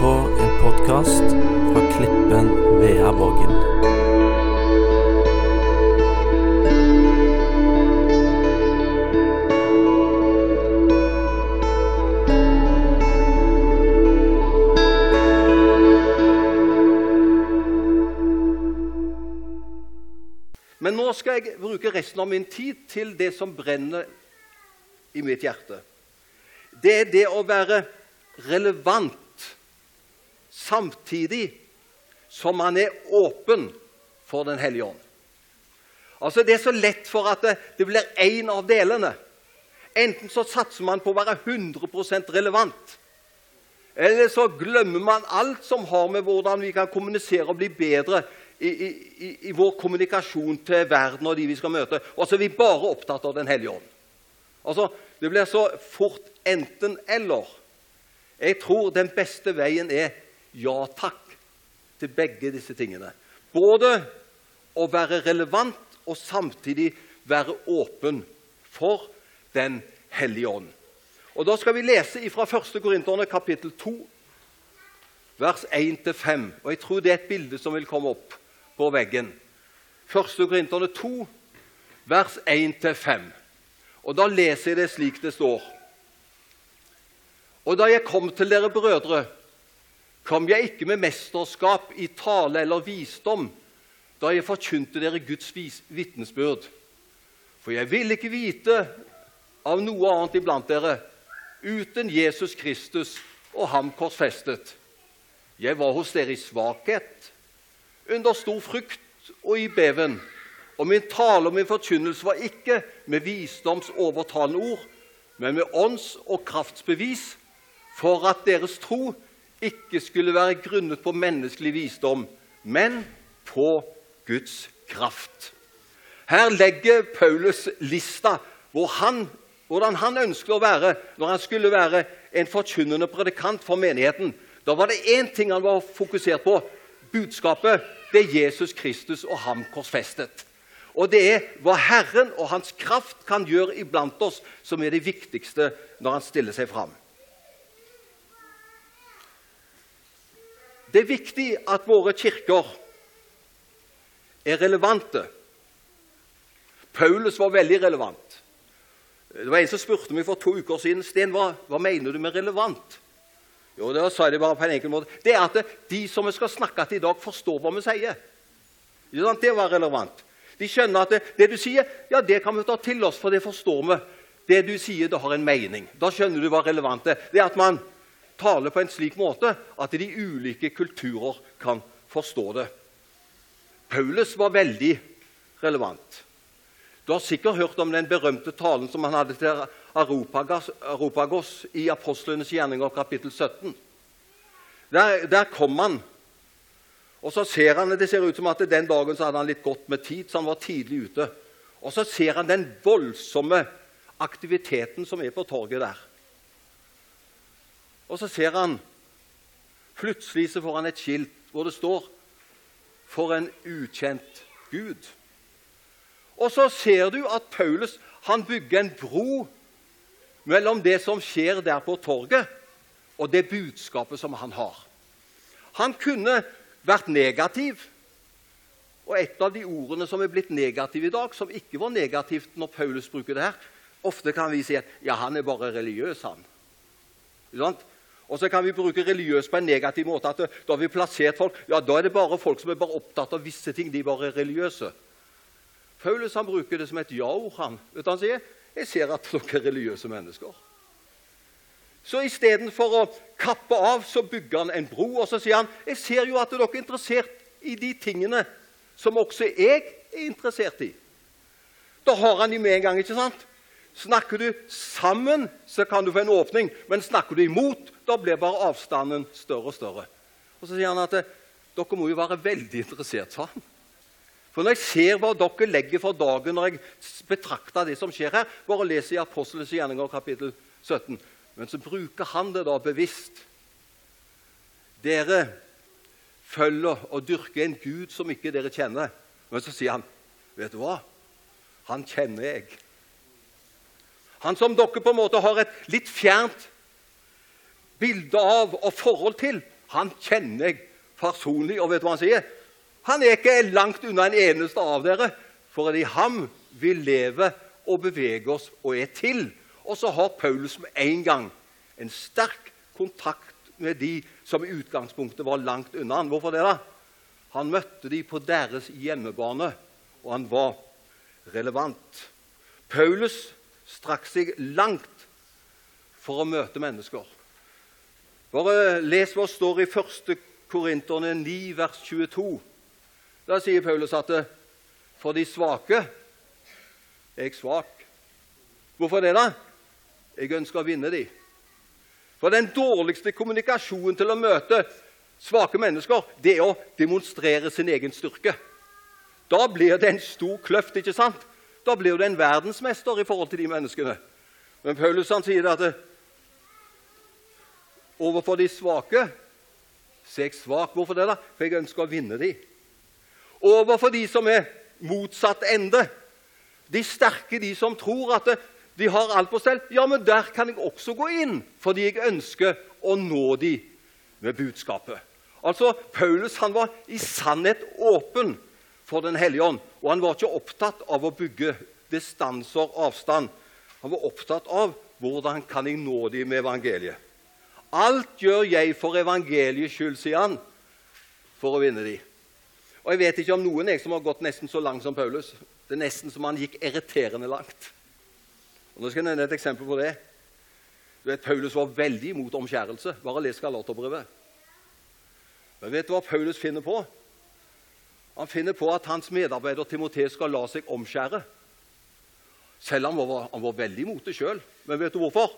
på en podkast fra Klippen Veaborgen. Men nå skal jeg bruke resten av min tid til det som brenner i mitt hjerte. Det er det å være relevant samtidig som man er åpen for Den hellige ånd. Altså Det er så lett for at det, det blir én av delene. Enten så satser man på å være 100% relevant, eller så glemmer man alt som har med hvordan vi kan kommunisere og bli bedre i, i, i vår kommunikasjon til verden og de vi skal møte. Og så er vi bare opptatt av Den hellige ånd. Altså, Det blir så fort enten-eller. Jeg tror den beste veien er ja takk til begge disse tingene. Både å være relevant og samtidig være åpen for Den hellige ånd. Og Da skal vi lese fra 1. Korinterne kapittel 2, vers 1-5. Og Jeg tror det er et bilde som vil komme opp på veggen. 1. Korinterne 2, vers 1-5. Og Da leser jeg det slik det står. Og da jeg kom til dere brødre, kom jeg ikke med mesterskap i tale eller visdom da jeg forkynte dere Guds vitnesbyrd. For jeg ville ikke vite av noe annet iblant dere uten Jesus Kristus og ham korsfestet. Jeg var hos dere i svakhet, under stor frykt og i beven. Og min tale og min forkynnelse var ikke med visdoms overtalende ord, men med ånds- og kraftsbevis, for at deres tro ikke skulle være grunnet på menneskelig visdom, men på Guds kraft. Her legger Paulus lista hvor han, hvordan han ønsket å være når han skulle være en forkynnende predikant for menigheten. Da var det én ting han var fokusert på. Budskapet det er Jesus Kristus og ham korsfestet. Og det er hva Herren og Hans kraft kan gjøre iblant oss, som er det viktigste når han stiller seg fram. Det er viktig at våre kirker er relevante. Paulus var veldig relevant. Det var En som spurte meg for to uker siden Sten, hva, hva mener du med relevant. Jo, Da sa jeg det bare på en enkel måte. Det er at de som vi skal snakke til i dag, forstår hva vi sier. Det var relevant. De skjønner at det, det, du sier, ja, det kan vi ta til oss, for det forstår vi. Det du sier, det har en mening. Da skjønner du hva relevant er. Det er at man taler på en slik måte at de ulike kulturer kan forstå det. Paulus var veldig relevant. Du har sikkert hørt om den berømte talen som han hadde til Aropagos i Apostlenes gjerninger, kapittel 17. Der, der kom han, og så ser han, Det ser ut som at den dagen så hadde han litt godt med tid, så han var tidlig ute. Og så ser han den voldsomme aktiviteten som er på torget der. Og så ser han Plutselig så får han et skilt hvor det står 'For en ukjent Gud'. Og så ser du at Paulus han bygger en bro mellom det som skjer der på torget, og det budskapet som han har. Han kunne vært negativ. Og et av de ordene som er blitt negative i dag, som ikke var negativt når Paulus bruker det her Ofte kan vi si at ja, han er bare religiøs, han. Og så kan vi bruke religiøs på en negativ måte. at Da har vi plassert folk ja, da er det bare folk som er bare opptatt av visse ting. De er bare religiøse. Paulus han bruker det som et ja-ord. han. Vet han sier? Jeg ser at dere er religiøse mennesker. Så istedenfor å kappe av, så bygger han en bro. Og så sier han jeg ser jo at dere er interessert i de tingene som også jeg er interessert i. Da har han de med en gang. ikke sant? Snakker du sammen, så kan du få en åpning. Men snakker du imot, da blir bare avstanden større og større. Og Så sier han at dere må jo være veldig interessert, sa han. For når jeg ser hva dere legger for dagen, når jeg betrakter det som skjer her Bare les i Apostelens gjerninger kapittel 17. Men så bruker han det da bevisst. Dere følger og dyrker en gud som ikke dere kjenner. Men så sier han, 'Vet du hva? Han kjenner jeg.' Han som dere på en måte har et litt fjernt bilde av og forhold til, Han kjenner jeg personlig, og vet du hva han sier? Han er ikke langt unna en eneste av dere, for i ham vi lever og beveger oss og er til. Og så har Paulus med en gang en sterk kontakt med de som i utgangspunktet var langt unna han. Hvorfor det? da? Han møtte de på deres hjemmebane, og han var relevant. Paulus strakk seg langt for å møte mennesker. Bare les hva står i 1. Korinterne 9, vers 22. Da sier Paulus at for de svake er jeg svak. Hvorfor det, da? Jeg ønsker å vinne de. For den dårligste kommunikasjonen til å møte svake mennesker, det er å demonstrere sin egen styrke. Da blir det en stor kløft, ikke sant? Da blir du en verdensmester i forhold til de menneskene. Men Paulus han sier at overfor de svake så er jeg svak. Hvorfor det? da? For jeg ønsker å vinne de. Overfor de som er motsatt ende, de sterke, de som tror at de har alt på stell, ja, men der kan jeg også gå inn, fordi jeg ønsker å nå de med budskapet. Altså, Paulus han var i sannhet åpen for Den hellige ånd, og han var ikke opptatt av å bygge distanser, avstand. Han var opptatt av hvordan kan jeg nå dem med evangeliet. Alt gjør jeg for evangeliets skyld, sier han, for å vinne dem. Og Jeg vet ikke om noen jeg som har gått nesten så langt som Paulus. Det er nesten som han gikk irriterende langt. Og Nå skal jeg nevne et eksempel på det. Du vet, Paulus var veldig imot omskjærelse. Bare les Galaterbrevet. Men vet du hva Paulus finner på? Han finner på at hans medarbeider Timoteus skal la seg omskjære. Selv om han var, han var veldig imot det sjøl. Men vet du hvorfor?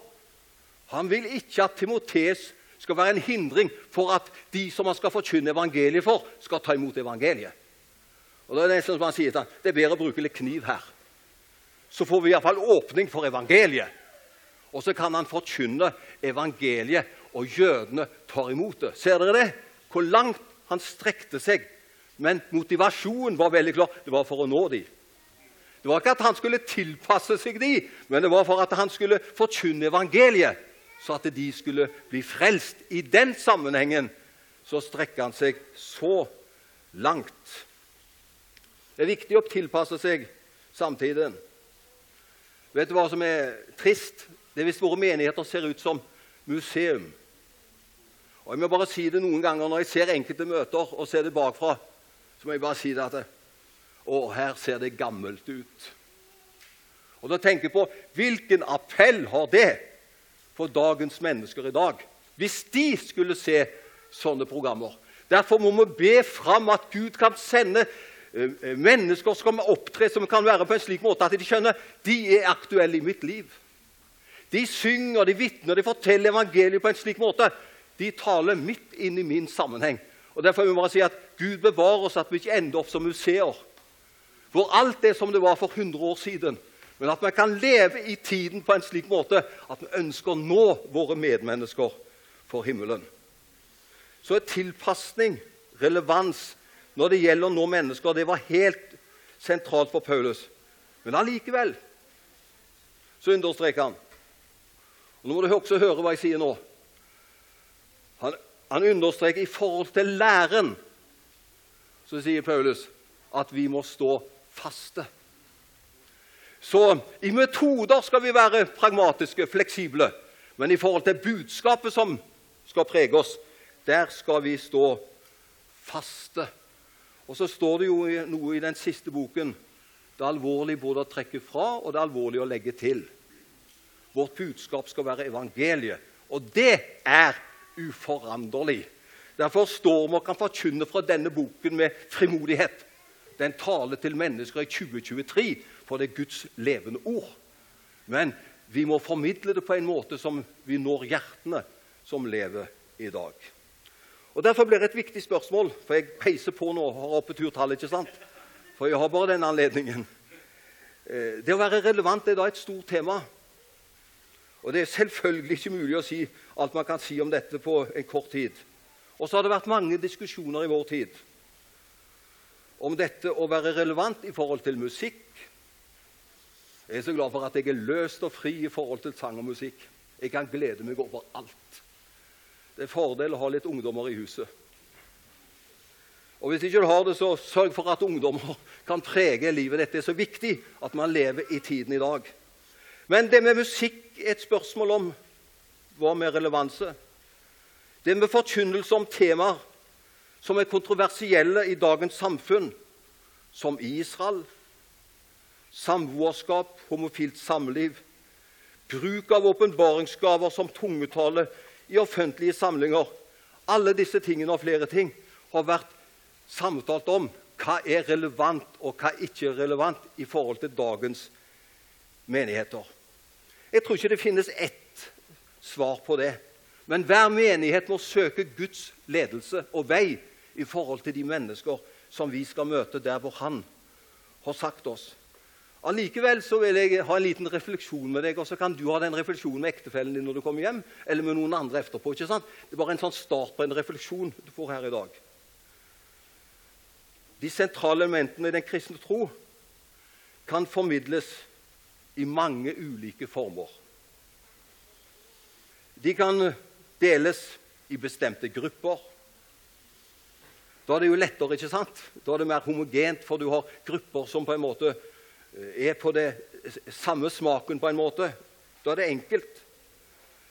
Han vil ikke at Timoteus skal være en hindring for at de som han skal forkynne evangeliet for, skal ta imot evangeliet. Og Det er nesten som han sier til han, det er bedre å bruke litt kniv her. Så får vi iallfall åpning for evangeliet. Og så kan han forkynne evangeliet, og jødene tar imot det. Ser dere det? Hvor langt han strekte seg. Men motivasjonen var veldig klar. Det var for å nå dem. Det var ikke at han skulle tilpasse seg dem, men det var for at han skulle forkynne evangeliet så at de skulle bli frelst. I den sammenhengen så strekker han seg så langt. Det er viktig å tilpasse seg samtiden. Vet du hva som er trist? Det er hvis våre menigheter ser ut som museum. Og Jeg må bare si det noen ganger når jeg ser enkelte møter og ser det bakfra. Så må jeg bare si det at Å, her ser det gammelt ut. Og da tenker jeg på hvilken appell har det for dagens mennesker i dag. Hvis de skulle se sånne programmer. Derfor må vi be fram at Gud kan sende eh, eh, mennesker som kan opptre som kan være på en slik måte at de skjønner de er aktuelle i mitt liv. De synger, de vitner, de forteller evangeliet på en slik måte. De taler midt inn i min sammenheng. Og Derfor må bare si at Gud bevarer oss at vi ikke ender opp som museer, hvor alt er som det var for 100 år siden. Men at vi kan leve i tiden på en slik måte at vi ønsker å nå våre medmennesker for himmelen. Så er tilpasning, relevans, når det gjelder å nå mennesker, det var helt sentralt for Paulus. Men allikevel så understreker han og Nå må du også høre hva jeg sier nå. Han, han understreker i forhold til læren, så sier Paulus at vi må stå faste. Så i metoder skal vi være pragmatiske, fleksible. Men i forhold til budskapet som skal prege oss, der skal vi stå faste. Og så står det jo noe i den siste boken. Det er alvorlig både å trekke fra og det er alvorlig å legge til. Vårt budskap skal være evangeliet, og det er uforanderlig. Derfor står vi og kan forkynne fra denne boken med frimodighet. Den taler til mennesker i 2023 for det er Guds levende ord. Men vi må formidle det på en måte som vi når hjertene som lever i dag. Og Derfor blir det et viktig spørsmål, for jeg peiser på nå og har oppe turtallet. ikke sant? For jeg har bare denne anledningen. Eh, det å være relevant er da et stort tema. Og Det er selvfølgelig ikke mulig å si alt man kan si om dette på en kort tid. Og så har det vært mange diskusjoner i vår tid om dette å være relevant i forhold til musikk, jeg er så glad for at jeg er løst og fri i forhold til sang og musikk. Jeg kan glede meg over alt. Det er fordel å ha litt ungdommer i huset. Og Hvis ikke du har det, så sørg for at ungdommer kan prege livet. Dette er så viktig at man lever i tiden i dag. Men det med musikk er et spørsmål om hva med relevanse. Det med forkynnelse om temaer som er kontroversielle i dagens samfunn, som Israel, samboerskap, homofilt samliv, bruk av åpenbaringsgaver som tungetale i offentlige samlinger Alle disse tingene og flere ting har vært samtalt om hva er relevant og hva ikke er relevant i forhold til dagens menigheter. Jeg tror ikke det finnes ett svar på det. Men hver menighet må søke Guds ledelse og vei i forhold til de mennesker som vi skal møte der hvor Han har sagt oss. Allikevel så vil jeg ha en liten refleksjon med deg, og så kan du ha den refleksjonen med ektefellen din når du kommer hjem, eller med noen andre etterpå. ikke sant? Det er bare en sånn start på en refleksjon du får her i dag. De sentrale elementene i den kristne tro kan formidles i mange ulike former. De kan deles i bestemte grupper. Da er det jo lettere, ikke sant? Da er det mer homogent, for du har grupper som på en måte eh, er på det samme smaken. på en måte. Da er det enkelt.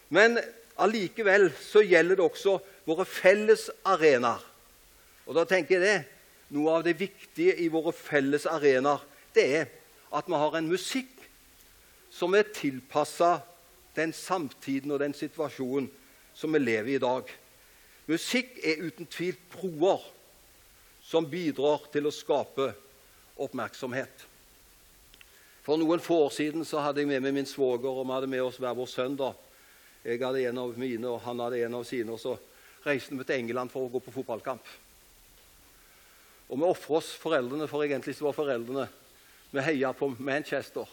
Men allikevel så gjelder det også våre felles arenaer. Og da tenker jeg det noe av det viktige i våre felles arenaer, det er at vi har en musikk som er tilpassa den samtiden og den situasjonen som vi lever i i dag. Musikk er uten tvil broer som bidrar til å skape oppmerksomhet. For noen få år siden så hadde jeg med meg min svoger, og vi hadde med oss hver vår sønn. da. Jeg hadde en av mine, og han hadde en av sine. og Så reiste vi til England for å gå på fotballkamp. Og vi ofra oss foreldrene, for egentlig så var foreldrene Vi heia på Manchester.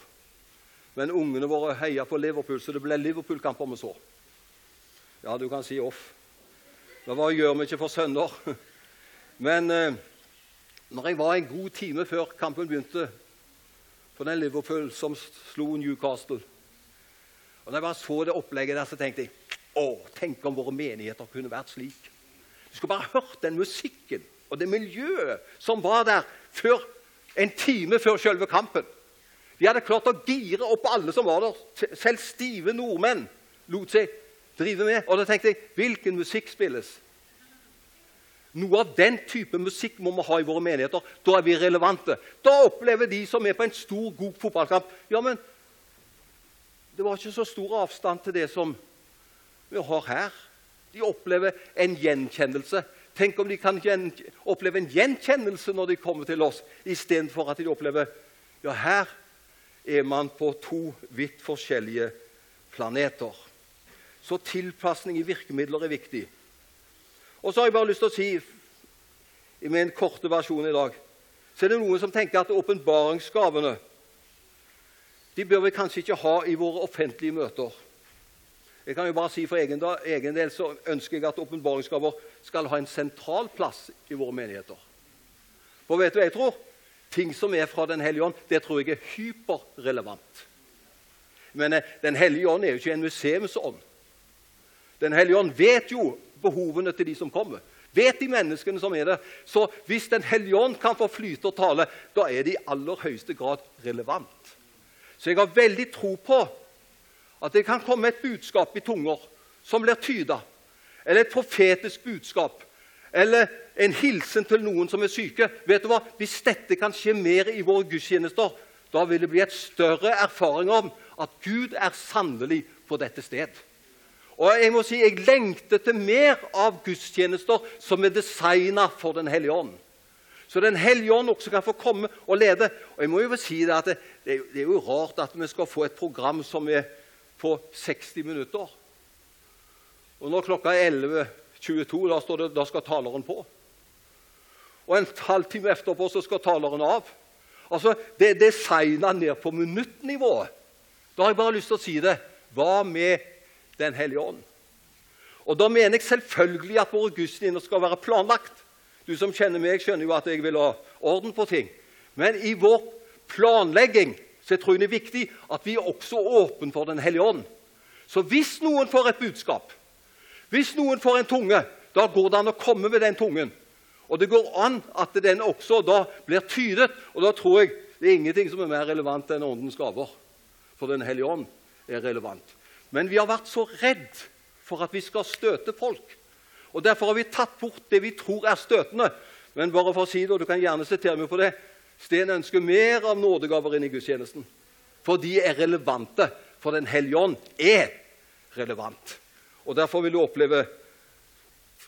Men ungene våre heia på Liverpool, så det ble Liverpool-kamper vi så. Ja, du kan si off. Men hva gjør vi ikke for sønner? Men eh, når jeg var en god time før kampen begynte på den Liverpool som slo Newcastle Og når jeg bare så det opplegget der, så tenkte jeg å, tenk om våre menigheter kunne vært slik. Du skulle bare hørt den musikken og det miljøet som var der før, en time før selve kampen. De hadde klart å gire opp alle som var der. Selv stive nordmenn lot seg drive med. Og da tenkte jeg hvilken musikk spilles? Noe av den type musikk må vi ha i våre menigheter. Da er vi relevante. Da opplever de som er på en stor, god fotballkamp Ja, men det var ikke så stor avstand til det som vi har her. De opplever en gjenkjennelse. Tenk om de kan oppleve en gjenkjennelse når de kommer til oss, istedenfor at de opplever ja, her er man på to vidt forskjellige planeter. Så tilpasning i virkemidler er viktig. Og så har jeg bare lyst til å si, med en korte versjon i dag, så er det noen som tenker at åpenbaringsgavene de bør vi kanskje ikke ha i våre offentlige møter. Jeg kan jo bare si For egen, egen del så ønsker jeg at åpenbaringsgaver skal ha en sentral plass i våre menigheter. For vet du hva jeg tror? Ting som er fra Den hellige ånd, det tror jeg er hyperrelevant. Men eh, Den hellige ånd er jo ikke en museumsånd. Den hellige ånd vet jo behovene til de som kommer. Vet de menneskene som er der. Så hvis Den hellige ånd kan få flyte og tale, da er det i aller høyeste grad relevant. Så jeg har veldig tro på at det kan komme et budskap i tunger som blir tyda, eller et profetisk budskap, eller en hilsen til noen som er syke. Vet du hva? Hvis dette kan skje mer i våre gudstjenester, da vil det bli et større erfaring om at Gud er sannelig på dette sted. Og Jeg må si, jeg lengter til mer av gudstjenester som er designa for Den hellige ånd. Så Den hellige ånd også kan få komme og lede. Og jeg må jo si Det at det, det er jo rart at vi skal få et program som er på 60 minutter. Og når klokka er 11.22, da, står det, da skal taleren på. Og en halvtime etterpå så skal taleren av. Altså, Det er designa ned på minuttnivået. Da har jeg bare lyst til å si det. Hva med Den hellige ånd? Og Da mener jeg selvfølgelig at våre gudstjenester skal være planlagt. Du som kjenner meg, skjønner jo at jeg vil ha orden på ting. Men i vår planlegging så jeg tror det er viktig at vi er også åpne for Den hellige ånd. Så hvis noen får et budskap, Hvis noen får en tunge, da går det an å komme med den tungen. Og det går an at den også da blir tydet. Og da tror jeg det er ingenting som er mer relevant enn Åndens gaver. For Den hellige ånd er relevant. Men vi har vært så redd for at vi skal støte folk. Og Derfor har vi tatt bort det vi tror er støtende. Men bare for å si det, og du kan gjerne sitere meg på det Sten ønsker mer av nådegaver inn i gudstjenesten. For de er relevante. For Den hellige ånd er relevant. Og Derfor vil du oppleve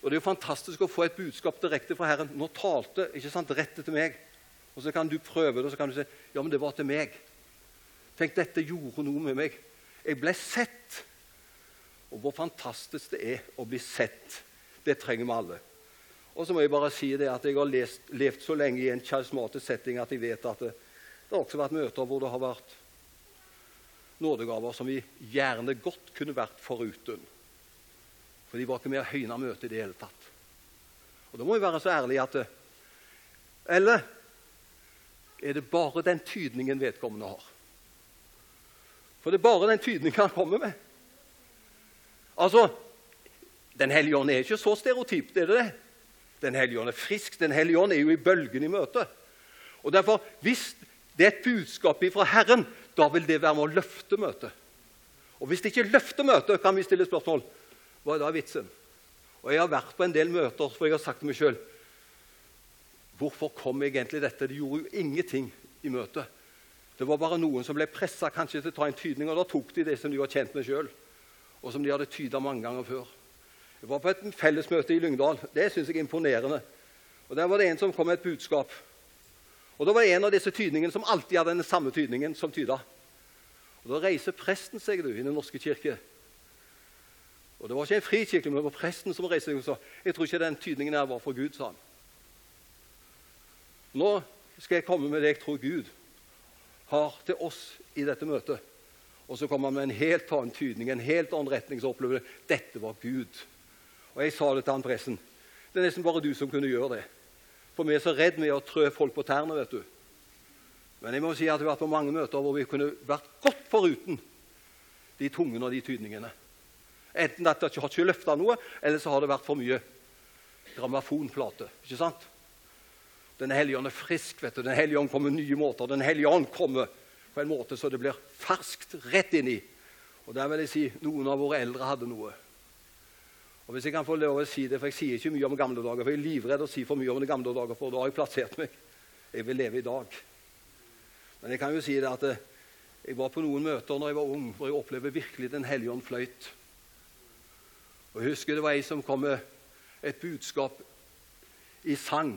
og Det er jo fantastisk å få et budskap direkte fra Herren. Nå talte ikke sant, rett til meg. Og Så kan du prøve det, og så kan du si ja, men det var til meg. Tenk, dette gjorde noe med meg. Jeg ble sett. Og hvor fantastisk det er å bli sett. Det trenger vi alle. Og så må jeg bare si det at jeg har lest, levd så lenge i en charismatisk setting at jeg vet at det, det har også vært møter hvor det har vært nådegaver som vi gjerne godt kunne vært foruten. For de var ikke med å høyne møtet i det hele tatt. Og Da må vi være så ærlige at Eller er det bare den tydningen vedkommende har? For det er bare den tydningen han kommer med. Altså, Den hellige ånd er ikke så stereotypt, er det det? Den hellige ånd er frisk. Den hellige ånd er jo i bølgen i møtet. Og derfor, Hvis det er et budskap fra Herren, da vil det være med å løfte møtet. Og Hvis det ikke løfter møtet, kan vi stille spørsmål hva er da vitsen? Og Jeg har vært på en del møter hvor jeg har sagt til meg sjøl Hvorfor kom egentlig dette? Det gjorde jo ingenting i møtet. Det var bare noen som ble pressa til å ta en tydning, og da tok de det som de var kjent med sjøl, og som de hadde tyda mange ganger før. Jeg var på et fellesmøte i Lyngdal. Det syns jeg er imponerende. Og Der var det en som kom med et budskap. Og Da var det en av disse tydningene som alltid hadde den samme tydningen som tyda. Og Da reiser presten seg du, i Den norske kirke og Det var ikke en frikirke, men det var presten som reiste seg og sa jeg tror ikke den tydningen her var for Gud. sa han. Nå skal jeg komme med det jeg tror Gud har til oss i dette møtet. Og så kommer han med en helt annen tydning, en helt annen retning. Så opplever du dette var Gud. Og jeg sa det til han presten. Det er nesten bare du som kunne gjøre det. For vi er så redd med å trø folk på tærne. vet du. Men jeg må si at vi har vært på mange møter hvor vi kunne vært godt foruten de tungene og de tydningene. Enten at det ikke har ikke løfta noe, eller så har det vært for mye grammofonplate. Ikke sant? Den hellige ånd er frisk. vet du. Den hellige ånd kommer nye måter. Den hellige ånd kommer på en måte så det blir ferskt rett inni. Og der vil jeg si noen av våre eldre hadde noe. Og hvis Jeg kan få lov å si det, for jeg sier ikke mye om gamle dager, for jeg er livredd å si for mye om de gamle dager, for da har jeg plassert meg. Jeg vil leve i dag. Men jeg kan jo si det at eh, jeg var på noen møter når jeg var ung, hvor jeg opplevde virkelig Den hellige ånd fløyt. Og Jeg husker det var ei som kom med et budskap i sang.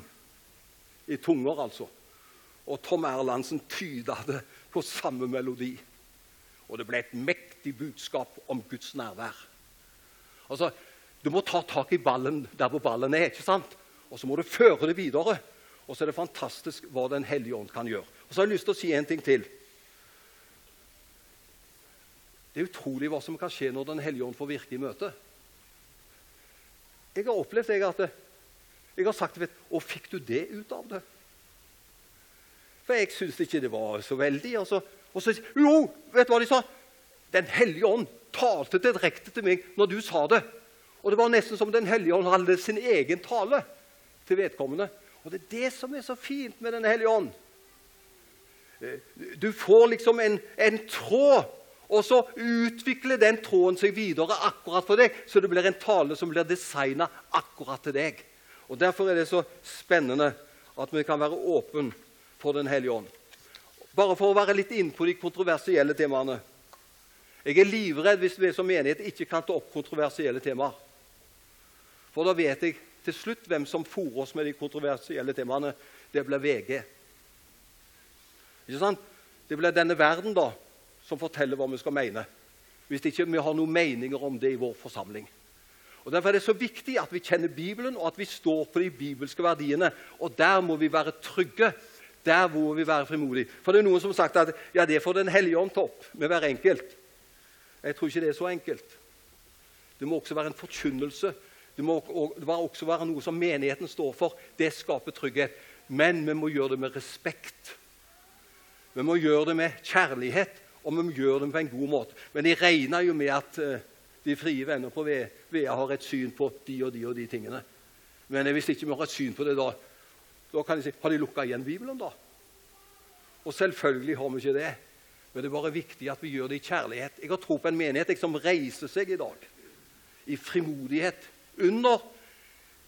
I tunger, altså. Og Tom Erlandsen tyda det på samme melodi. Og det ble et mektig budskap om Guds nærvær. Altså, Du må ta tak i ballen der hvor ballen er, ikke sant? og så må du føre det videre. Og så er det fantastisk hva Den hellige ånd kan gjøre. Og så har jeg lyst til å si en ting til. Det er utrolig hva som kan skje når Den hellige ånd får virke i møtet. Jeg har opplevd jeg, at jeg har sagt vet, 'Å, fikk du det ut av det?' For jeg syntes ikke det var så veldig. Og så, og så, jo, vet du hva de sa? Den hellige ånd talte direkte til meg når du sa det. Og det var nesten som Den hellige ånd hadde sin egen tale til vedkommende. Og det er det som er så fint med Den hellige ånd. Eh, du får liksom en, en tråd og så utvikler den tråden seg videre akkurat for deg, så det blir en tale som blir designa akkurat til deg. Og Derfor er det så spennende at vi kan være åpne for Den hellige ånd. Bare for å være litt inne på de kontroversielle temaene. Jeg er livredd hvis vi som menighet ikke kan ta opp kontroversielle temaer. For da vet jeg til slutt hvem som fôrer oss med de kontroversielle temaene. Det blir VG. Ikke sant? Det blir denne verden, da, som forteller hva vi skal mene. Hvis ikke vi har noen meninger om det i vår forsamling. Og Derfor er det så viktig at vi kjenner Bibelen, og at vi står på de bibelske verdiene. Og der må vi være trygge. Der må vi være frimodige. For det er noen som har sagt at ja, det får Den hellige ånd ta opp med hver enkelt. Jeg tror ikke det er så enkelt. Det må også være en forkynnelse. Det må også være noe som menigheten står for. Det skaper trygghet. Men vi må gjøre det med respekt. Vi må gjøre det med kjærlighet og vi gjør det på en god måte. Men jeg regner jo med at uh, de frie venner på VEA har et syn på de og de og de tingene. Men hvis ikke vi har et syn på det da, da kan de si Har de lukka igjen Bibelen, da? Og selvfølgelig har vi ikke det. Men det er bare viktig at vi gjør det i kjærlighet. Jeg har tro på en menighet jeg, som reiser seg i dag i frimodighet under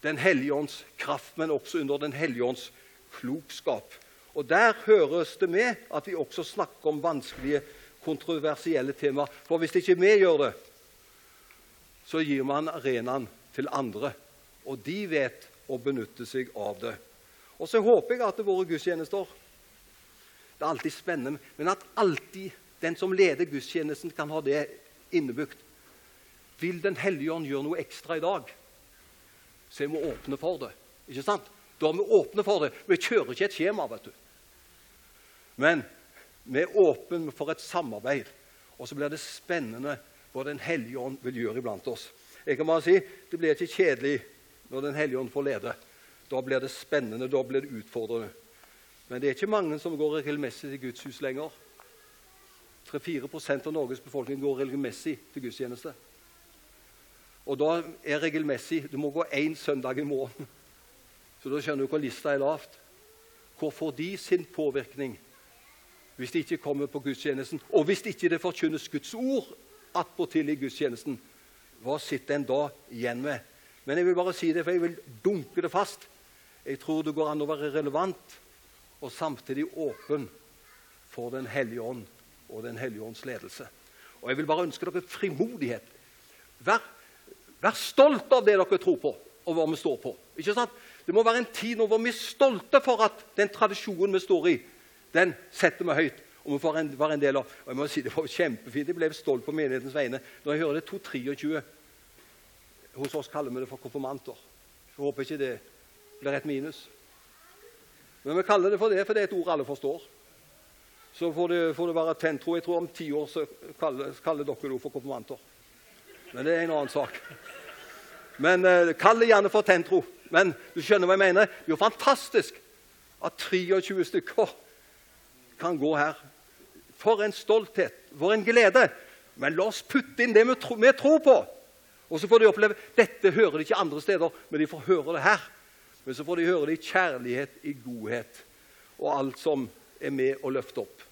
Den hellige ånds kraft, men også under Den hellige ånds klokskap. Og Der høres det med at vi også snakker om vanskelige, kontroversielle temaer. For hvis ikke vi gjør det, så gir man arenaen til andre. Og de vet å benytte seg av det. Og så håper jeg at våre gudstjenester Det er alltid spennende, men at alltid den som leder gudstjenesten, kan ha det innebygd. Vil Den hellige ånd gjøre noe ekstra i dag, så er vi åpne for det. Ikke sant? Da er vi åpne for det. Vi kjører ikke et skjema, vet du. Men vi er åpne for et samarbeid. Og så blir det spennende hva Den hellige ånd vil gjøre iblant oss. Jeg kan bare si, Det blir ikke kjedelig når Den hellige ånd får lede. Da blir det spennende, da blir det utfordrende. Men det er ikke mange som går regelmessig til Guds hus lenger. 3-4% av Norges befolkning går regelmessig til gudstjeneste. Og da er regelmessig Du må gå én søndag i måneden. Så da skjønner du hvor lista er lavt. Hvor får de sin påvirkning hvis de ikke kommer på gudstjenesten? Og hvis ikke det forkynnes Guds ord attpåtil i gudstjenesten, hva sitter en da igjen med? Men jeg vil bare si det, for jeg vil dunke det fast. Jeg tror det går an å være relevant og samtidig åpen for Den hellige ånd og Den hellige ånds ledelse. Og Jeg vil bare ønske dere frimodighet. Vær Vær stolt av det dere tror på, og hva vi står på. Ikke sant? Det må være en tid nå hvor vi er stolte for at den tradisjonen vi står i, den setter vi høyt. og vi får en, være en del av. Og jeg må si Det var kjempefint. Jeg ble stolt på menighetens vegne når jeg hører det 223. Hos oss kaller vi det for konfirmanter. Jeg håper ikke det blir et minus. Men vi kaller det for det, for det er et ord alle forstår. Så får det, får det være tentro. Jeg tror om ti år så kaller, kaller dere det for konfirmanter. Men det er en annen sak. Men eh, Kall det gjerne for tentro. Men du skjønner hva jeg mener? Det er jo fantastisk at 23 stykker kan gå her. For en stolthet, for en glede. Men la oss putte inn det vi, tro, vi tror på. Og så får de oppleve Dette hører de ikke andre steder, men de får høre det her. Men så får de høre det i kjærlighet, i godhet og alt som er med å løfte opp.